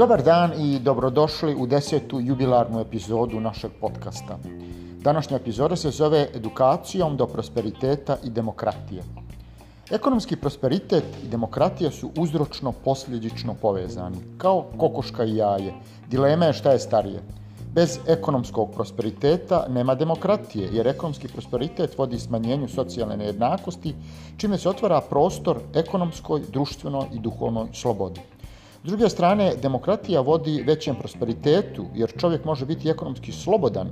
Dobar dan i dobrodošli u desetu jubilarnu epizodu našeg podcasta. Današnja epizoda se zove Edukacijom do prosperiteta i demokratije. Ekonomski prosperitet i demokratija su uzročno posljedično povezani, kao kokoška i jaje. Dilema je šta je starije. Bez ekonomskog prosperiteta nema demokratije, jer ekonomski prosperitet vodi smanjenju socijalne nejednakosti, čime se otvara prostor ekonomskoj, društvenoj i duhovnoj slobodi. S druge strane, demokratija vodi većem prosperitetu, jer čovjek može biti ekonomski slobodan,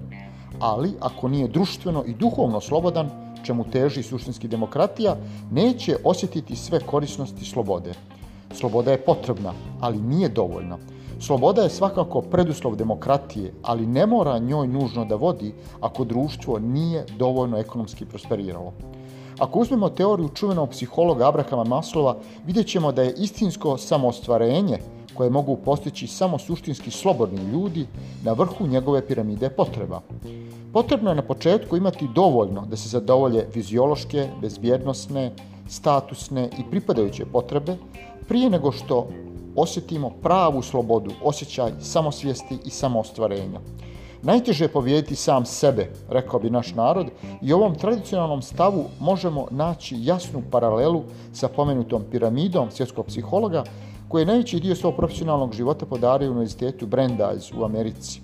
ali ako nije društveno i duhovno slobodan, čemu teži suštinski demokratija, neće osjetiti sve korisnosti slobode. Sloboda je potrebna, ali nije dovoljna. Sloboda je svakako preduslov demokratije, ali ne mora njoj nužno da vodi ako društvo nije dovoljno ekonomski prosperiralo. Ako uzmemo teoriju čuvenog psihologa Abrahama Maslova, vidjet ćemo da je istinsko samostvarenje koje mogu postići samo suštinski slobodni ljudi na vrhu njegove piramide potreba. Potrebno je na početku imati dovoljno da se zadovolje fiziološke, bezbjednostne, statusne i pripadajuće potrebe prije nego što osjetimo pravu slobodu, osjećaj samosvijesti i samoostvarenja. Najteže je povijediti sam sebe, rekao bi naš narod, i ovom tradicionalnom stavu možemo naći jasnu paralelu sa pomenutom piramidom svjetskog psihologa, koji je najveći dio svog profesionalnog života podario u Univerzitetu Brandeis u Americi.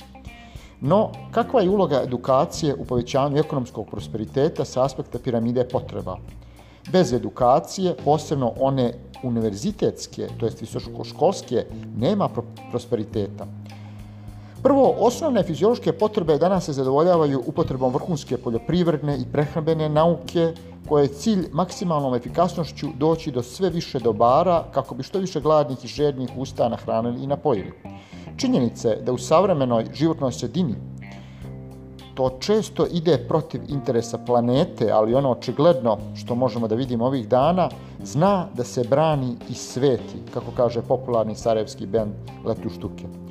No, kakva je uloga edukacije u povećanju ekonomskog prosperiteta sa aspekta piramide potreba? Bez edukacije, posebno one univerzitetske, to jest visokoškolske, nema prosperiteta. Prvo, osnovne fiziološke potrebe danas se zadovoljavaju upotrebom vrhunske poljoprivredne i prehrambene nauke, koje je cilj maksimalnom efikasnošću doći do sve više dobara kako bi što više gladnih i žednih usta nahranili i napojili. Činjenice da u savremenoj životnoj sredini to često ide protiv interesa planete, ali ono očigledno što možemo da vidimo ovih dana, zna da se brani i sveti, kako kaže popularni sarajevski band Letu štuke.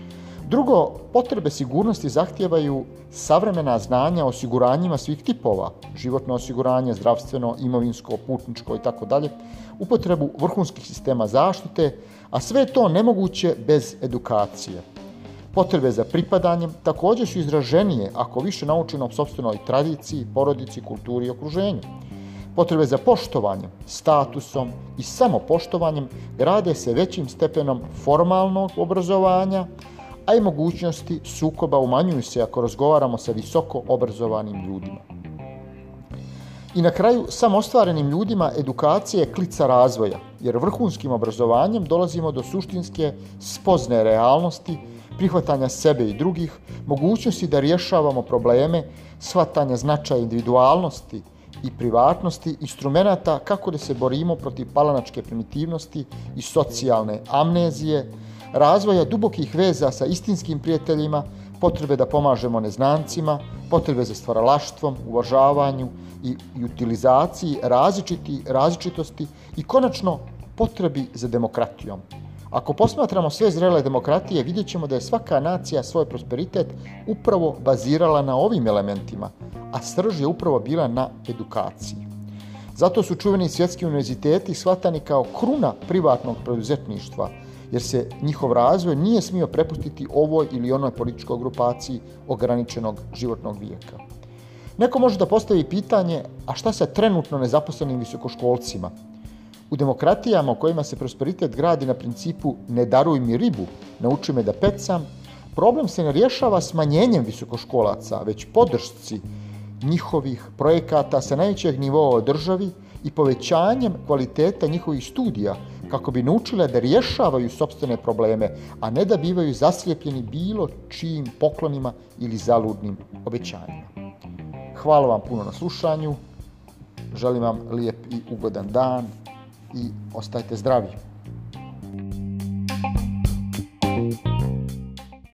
Drugo, potrebe sigurnosti zahtijevaju savremena znanja o osiguranjima svih tipova, životno osiguranje, zdravstveno, imovinsko, putničko i tako dalje, upotrebu vrhunskih sistema zaštite, a sve to nemoguće bez edukacije. Potrebe za pripadanjem također su izraženije ako više naučeno o sobstvenoj tradiciji, porodici, kulturi i okruženju. Potrebe za poštovanjem, statusom i samopoštovanjem grade se većim stepenom formalnog obrazovanja, a i mogućnosti sukoba umanjuju se ako razgovaramo sa visoko obrazovanim ljudima. I na kraju, samostvarenim ljudima edukacija je klica razvoja, jer vrhunskim obrazovanjem dolazimo do suštinske spozne realnosti, prihvatanja sebe i drugih, mogućnosti da rješavamo probleme, shvatanja značaja individualnosti i privatnosti, instrumenta kako da se borimo protiv palanačke primitivnosti i socijalne amnezije, razvoja dubokih veza sa istinskim prijateljima, potrebe da pomažemo neznancima, potrebe za stvaralaštvom, uvažavanju i utilizaciji različiti, različitosti i konačno potrebi za demokratijom. Ako posmatramo sve zrele demokratije, vidjet ćemo da je svaka nacija svoj prosperitet upravo bazirala na ovim elementima, a srž je upravo bila na edukaciji. Zato su čuveni svjetski univerziteti shvatani kao kruna privatnog preduzetništva, jer se njihov razvoj nije smio prepustiti ovoj ili onoj političkoj grupaciji ograničenog životnog vijeka. Neko može da postavi pitanje, a šta sa trenutno nezaposlenim visokoškolcima? U demokratijama u kojima se prosperitet gradi na principu ne daruj mi ribu, nauči me da pecam, problem se ne rješava smanjenjem visokoškolaca, već podršci njihovih projekata sa najvećeg nivoa državi i povećanjem kvaliteta njihovih studija kako bi naučile da rješavaju sobstvene probleme, a ne da bivaju zaslijepljeni bilo čijim poklonima ili zaludnim obećanjima. Hvala vam puno na slušanju, želim vam lijep i ugodan dan i ostajte zdravi.